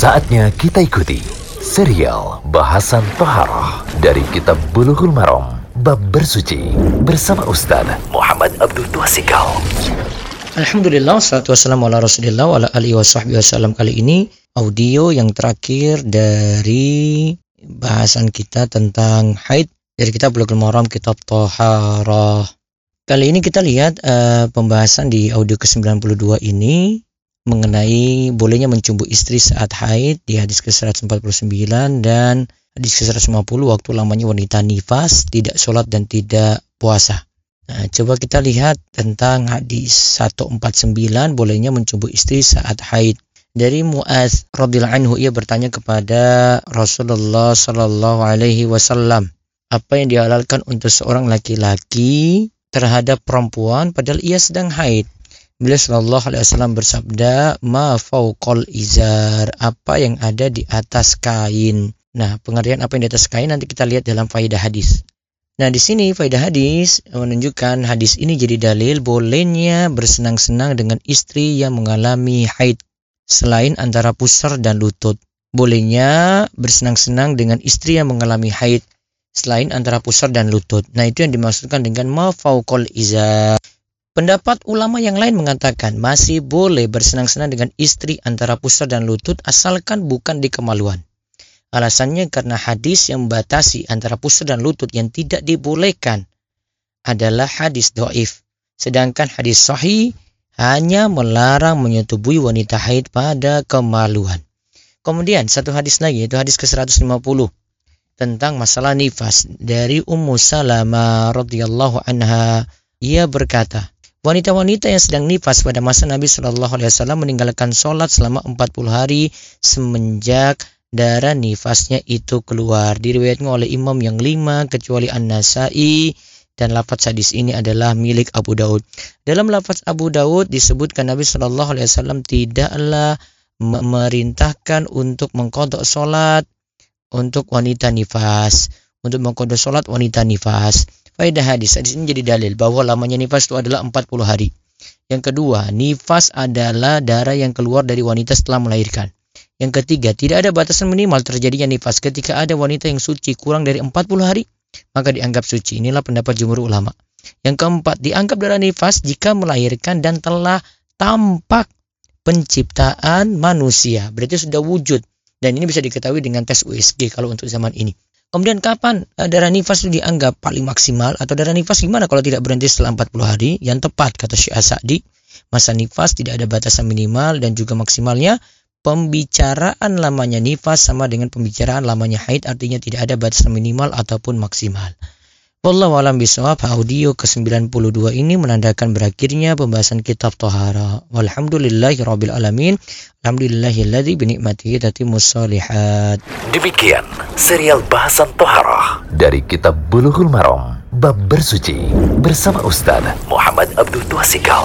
Saatnya kita ikuti serial bahasan Toharoh dari Kitab Bulughul Maram Bab Bersuci bersama Ustaz Muhammad Abdul Tuasikal. Alhamdulillah, salatu wassalamu ala rasulillah wa ala alihi wa sahbihi wasallam kali ini audio yang terakhir dari bahasan kita tentang haid dari kitab Bulughul Maram kitab Toharoh. Kali ini kita lihat uh, pembahasan di audio ke-92 ini mengenai bolehnya mencumbu istri saat haid di hadis ke-149 dan hadis ke-150 waktu lamanya wanita nifas, tidak sholat dan tidak puasa. Nah, coba kita lihat tentang hadis 149 bolehnya mencumbu istri saat haid. Dari Muaz radhiyallahu anhu ia bertanya kepada Rasulullah sallallahu alaihi wasallam, apa yang dihalalkan untuk seorang laki-laki terhadap perempuan padahal ia sedang haid? Beliau Shallallahu Alaihi Wasallam bersabda, ma fauqol izar, apa yang ada di atas kain. Nah, pengertian apa yang di atas kain nanti kita lihat dalam faidah hadis. Nah, di sini faidah hadis menunjukkan hadis ini jadi dalil bolehnya bersenang-senang dengan istri yang mengalami haid selain antara pusar dan lutut. Bolehnya bersenang-senang dengan istri yang mengalami haid selain antara pusar dan lutut. Nah, itu yang dimaksudkan dengan ma fauqol izar. Pendapat ulama yang lain mengatakan masih boleh bersenang-senang dengan istri antara pusar dan lutut asalkan bukan di kemaluan. Alasannya karena hadis yang membatasi antara pusar dan lutut yang tidak dibolehkan adalah hadis doif. Sedangkan hadis sahih hanya melarang menyetubuhi wanita haid pada kemaluan. Kemudian satu hadis lagi itu hadis ke-150 tentang masalah nifas dari Ummu Salamah radhiyallahu anha. Ia berkata, Wanita-wanita yang sedang nifas pada masa Nabi Shallallahu Alaihi Wasallam meninggalkan sholat selama 40 hari semenjak darah nifasnya itu keluar. Diriwayatkan oleh imam yang lima kecuali An-Nasai dan lafaz hadis ini adalah milik Abu Daud. Dalam lafaz Abu Daud disebutkan Nabi Shallallahu Alaihi Wasallam tidaklah memerintahkan untuk mengkodok sholat untuk wanita nifas, untuk mengkodok sholat wanita nifas. Faedah hadis. Hadis ini jadi dalil bahwa lamanya nifas itu adalah 40 hari. Yang kedua, nifas adalah darah yang keluar dari wanita setelah melahirkan. Yang ketiga, tidak ada batasan minimal terjadinya nifas ketika ada wanita yang suci kurang dari 40 hari, maka dianggap suci. Inilah pendapat jumhur ulama. Yang keempat, dianggap darah nifas jika melahirkan dan telah tampak penciptaan manusia. Berarti sudah wujud. Dan ini bisa diketahui dengan tes USG kalau untuk zaman ini. Kemudian kapan uh, darah nifas itu dianggap paling maksimal atau darah nifas gimana kalau tidak berhenti setelah 40 hari? Yang tepat kata Syekh Sa'di, masa nifas tidak ada batasan minimal dan juga maksimalnya. Pembicaraan lamanya nifas sama dengan pembicaraan lamanya haid artinya tidak ada batasan minimal ataupun maksimal. Wallahu alam bisawab audio ke-92 ini menandakan berakhirnya pembahasan kitab Tohara. Walhamdulillahi rabbil alamin. Alhamdulillahilladzi binikmatihi tatimmus shalihat. Demikian serial bahasan Tohara dari kitab Bulughul Maram Bab Bersuci bersama Ustaz Muhammad Abdul Tuasikal.